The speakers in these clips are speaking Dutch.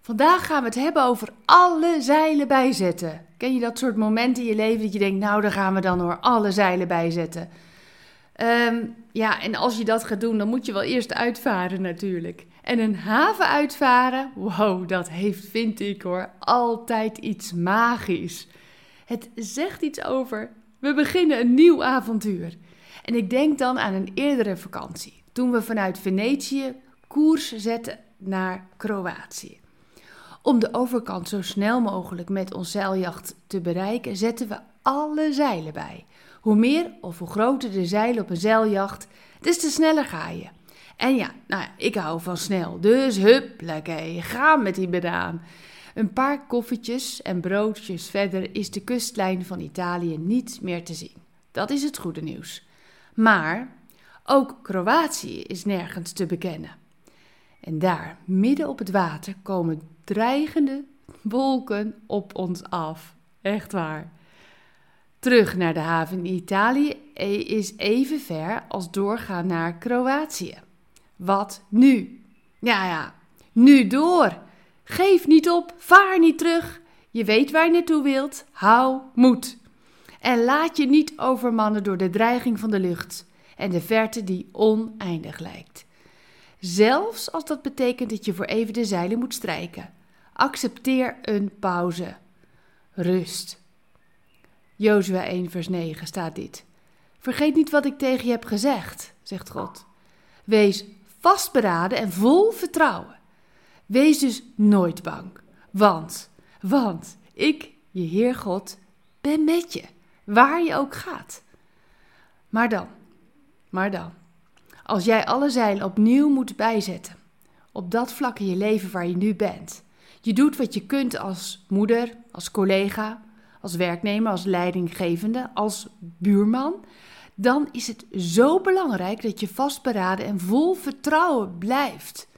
Vandaag gaan we het hebben over alle zeilen bijzetten. Ken je dat soort momenten in je leven dat je denkt, nou daar gaan we dan hoor, alle zeilen bijzetten. Ehm, ja, en als je dat gaat doen, dan moet je wel eerst uitvaren natuurlijk. En een haven uitvaren, wow, dat heeft, vind ik hoor, altijd iets magisch. Het zegt iets over, we beginnen een nieuw avontuur. En ik denk dan aan een eerdere vakantie, toen we vanuit Venetië koers zetten naar Kroatië. Om de overkant zo snel mogelijk met ons zeiljacht te bereiken, zetten we alle zeilen bij. Hoe meer of hoe groter de zeilen op een zeiljacht, des te sneller ga je. En ja, nou, ik hou van snel, dus hup, lekker, ga met die bedaan. Een paar koffietjes en broodjes verder is de kustlijn van Italië niet meer te zien. Dat is het goede nieuws. Maar ook Kroatië is nergens te bekennen. En daar, midden op het water, komen dreigende wolken op ons af. Echt waar. Terug naar de haven in Italië is even ver als doorgaan naar Kroatië. Wat nu? Ja, ja, nu door. Geef niet op, vaar niet terug. Je weet waar je naartoe wilt. Hou moed. En laat je niet overmannen door de dreiging van de lucht en de verte die oneindig lijkt. Zelfs als dat betekent dat je voor even de zeilen moet strijken. Accepteer een pauze. Rust. Jozua 1 vers 9 staat dit. Vergeet niet wat ik tegen je heb gezegd, zegt God. Wees vastberaden en vol vertrouwen. Wees dus nooit bang, want, want ik, je Heer God, ben met je, waar je ook gaat. Maar dan, maar dan, als jij alle zeilen opnieuw moet bijzetten, op dat vlak in je leven waar je nu bent, je doet wat je kunt als moeder, als collega, als werknemer, als leidinggevende, als buurman, dan is het zo belangrijk dat je vastberaden en vol vertrouwen blijft.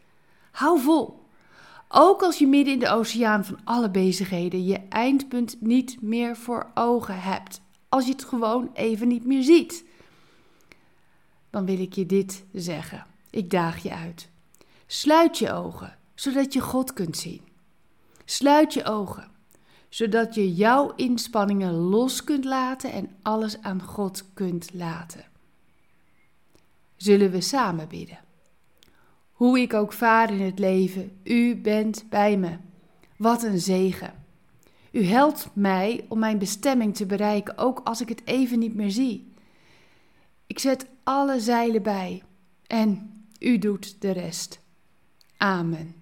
Hou vol. Ook als je midden in de oceaan van alle bezigheden je eindpunt niet meer voor ogen hebt. Als je het gewoon even niet meer ziet. Dan wil ik je dit zeggen. Ik daag je uit. Sluit je ogen, zodat je God kunt zien. Sluit je ogen, zodat je jouw inspanningen los kunt laten en alles aan God kunt laten. Zullen we samen bidden? Hoe ik ook vaar in het leven, u bent bij me. Wat een zegen. U helpt mij om mijn bestemming te bereiken, ook als ik het even niet meer zie. Ik zet alle zeilen bij en u doet de rest. Amen.